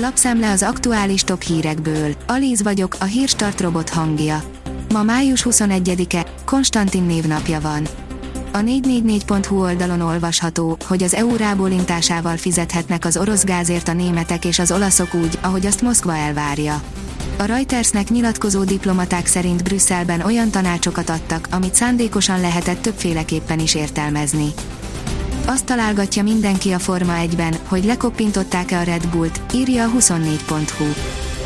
Lapszemle az aktuális top hírekből. Alíz vagyok, a hírstart robot hangja. Ma május 21-e, Konstantin névnapja van. A 444.hu oldalon olvasható, hogy az EU rábólintásával fizethetnek az orosz gázért a németek és az olaszok úgy, ahogy azt Moszkva elvárja. A Reutersnek nyilatkozó diplomaták szerint Brüsszelben olyan tanácsokat adtak, amit szándékosan lehetett többféleképpen is értelmezni. Azt találgatja mindenki a Forma 1-ben, hogy lekoppintották-e a Red Bullt, írja a 24.hu.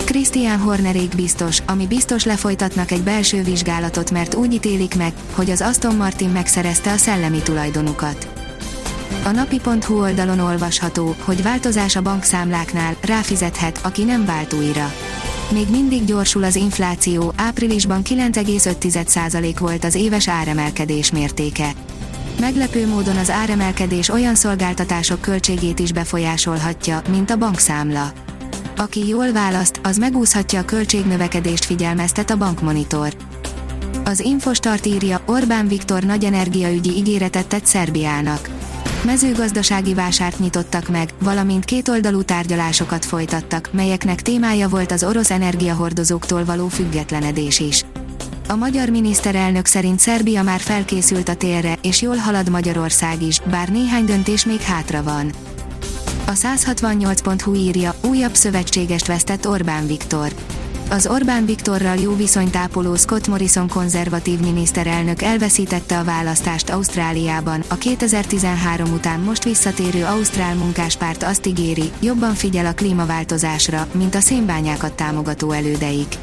Christian Hornerék biztos, ami biztos lefolytatnak egy belső vizsgálatot, mert úgy ítélik meg, hogy az Aston Martin megszerezte a szellemi tulajdonukat. A napi.hu oldalon olvasható, hogy változás a bankszámláknál, ráfizethet, aki nem vált újra. Még mindig gyorsul az infláció, áprilisban 9,5% volt az éves áremelkedés mértéke. Meglepő módon az áremelkedés olyan szolgáltatások költségét is befolyásolhatja, mint a bankszámla. Aki jól választ, az megúszhatja a költségnövekedést figyelmeztet a bankmonitor. Az Infostart írja, Orbán Viktor nagy energiaügyi ígéretet tett Szerbiának. Mezőgazdasági vásárt nyitottak meg, valamint kétoldalú tárgyalásokat folytattak, melyeknek témája volt az orosz energiahordozóktól való függetlenedés is. A magyar miniszterelnök szerint Szerbia már felkészült a térre, és jól halad Magyarország is, bár néhány döntés még hátra van. A 168.hu írja, újabb szövetségest vesztett Orbán Viktor. Az Orbán Viktorral jó viszonyt ápoló Scott Morrison konzervatív miniszterelnök elveszítette a választást Ausztráliában. A 2013 után most visszatérő Ausztrál munkáspárt azt ígéri, jobban figyel a klímaváltozásra, mint a szénbányákat támogató elődeik.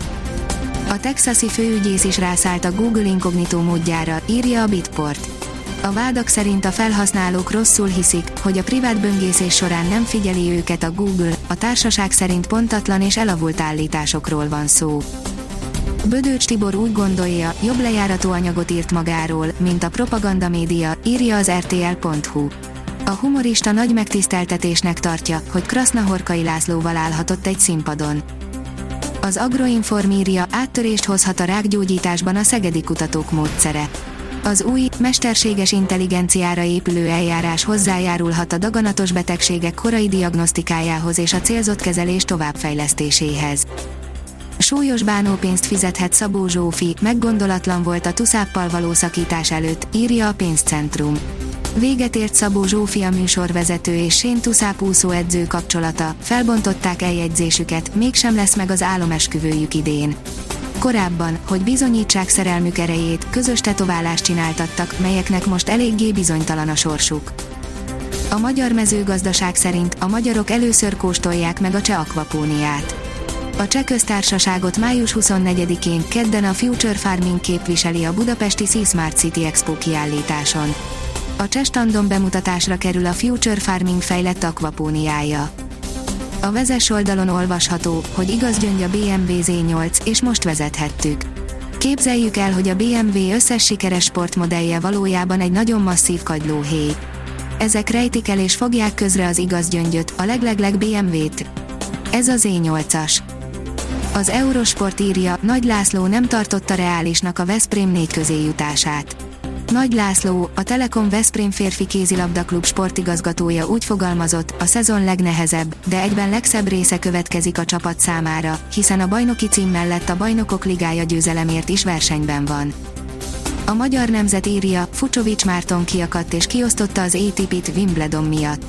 A texasi főügyész is rászállt a Google inkognitó módjára, írja a Bitport. A vádak szerint a felhasználók rosszul hiszik, hogy a privát böngészés során nem figyeli őket a Google, a társaság szerint pontatlan és elavult állításokról van szó. Bödőcs Tibor úgy gondolja, jobb lejárató anyagot írt magáról, mint a propaganda média, írja az rtl.hu. A humorista nagy megtiszteltetésnek tartja, hogy Krasznahorkai Lászlóval állhatott egy színpadon. Az Agroinform írja, áttörést hozhat a rákgyógyításban a szegedi kutatók módszere. Az új, mesterséges intelligenciára épülő eljárás hozzájárulhat a daganatos betegségek korai diagnosztikájához és a célzott kezelés továbbfejlesztéséhez. Súlyos bánópénzt fizethet Szabó Zsófi, meggondolatlan volt a tuszáppal való szakítás előtt, írja a pénzcentrum. Véget ért Szabó Zsófia műsorvezető és Sén Tuszáp edző kapcsolata, felbontották eljegyzésüket, mégsem lesz meg az álomesküvőjük idén. Korábban, hogy bizonyítsák szerelmük erejét, közös tetoválást csináltattak, melyeknek most eléggé bizonytalan a sorsuk. A magyar mezőgazdaság szerint a magyarok először kóstolják meg a cseh akvapóniát. A cseh köztársaságot május 24-én kedden a Future Farming képviseli a budapesti Sea Smart City Expo kiállításon. A cseh standon bemutatásra kerül a Future Farming fejlett akvapóniája. A vezes oldalon olvasható, hogy igaz gyöngy a BMW Z8, és most vezethettük. Képzeljük el, hogy a BMW összes sikeres sportmodellje valójában egy nagyon masszív kagylóhéj. Ezek rejtik el és fogják közre az igaz gyöngyöt, a leglegleg BMW-t. Ez a Z8-as. Az Eurosport írja, Nagy László nem tartotta reálisnak a Veszprém négy közé jutását. Nagy László, a Telekom Veszprém férfi kézilabdaklub sportigazgatója úgy fogalmazott, a szezon legnehezebb, de egyben legszebb része következik a csapat számára, hiszen a bajnoki cím mellett a bajnokok ligája győzelemért is versenyben van. A magyar nemzet írja, Fucsovics Márton kiakadt és kiosztotta az ATP-t Wimbledon miatt.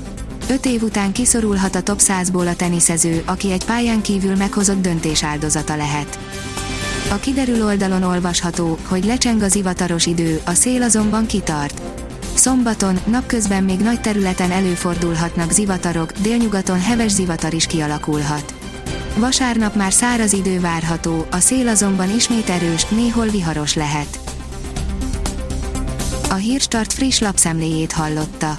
Öt év után kiszorulhat a top 100-ból a teniszező, aki egy pályán kívül meghozott döntés áldozata lehet. A kiderül oldalon olvasható, hogy lecseng az ivataros idő, a szél azonban kitart. Szombaton, napközben még nagy területen előfordulhatnak zivatarok, délnyugaton heves zivatar is kialakulhat. Vasárnap már száraz idő várható, a szél azonban ismét erős, néhol viharos lehet. A Hírstart friss lapszemléjét hallotta.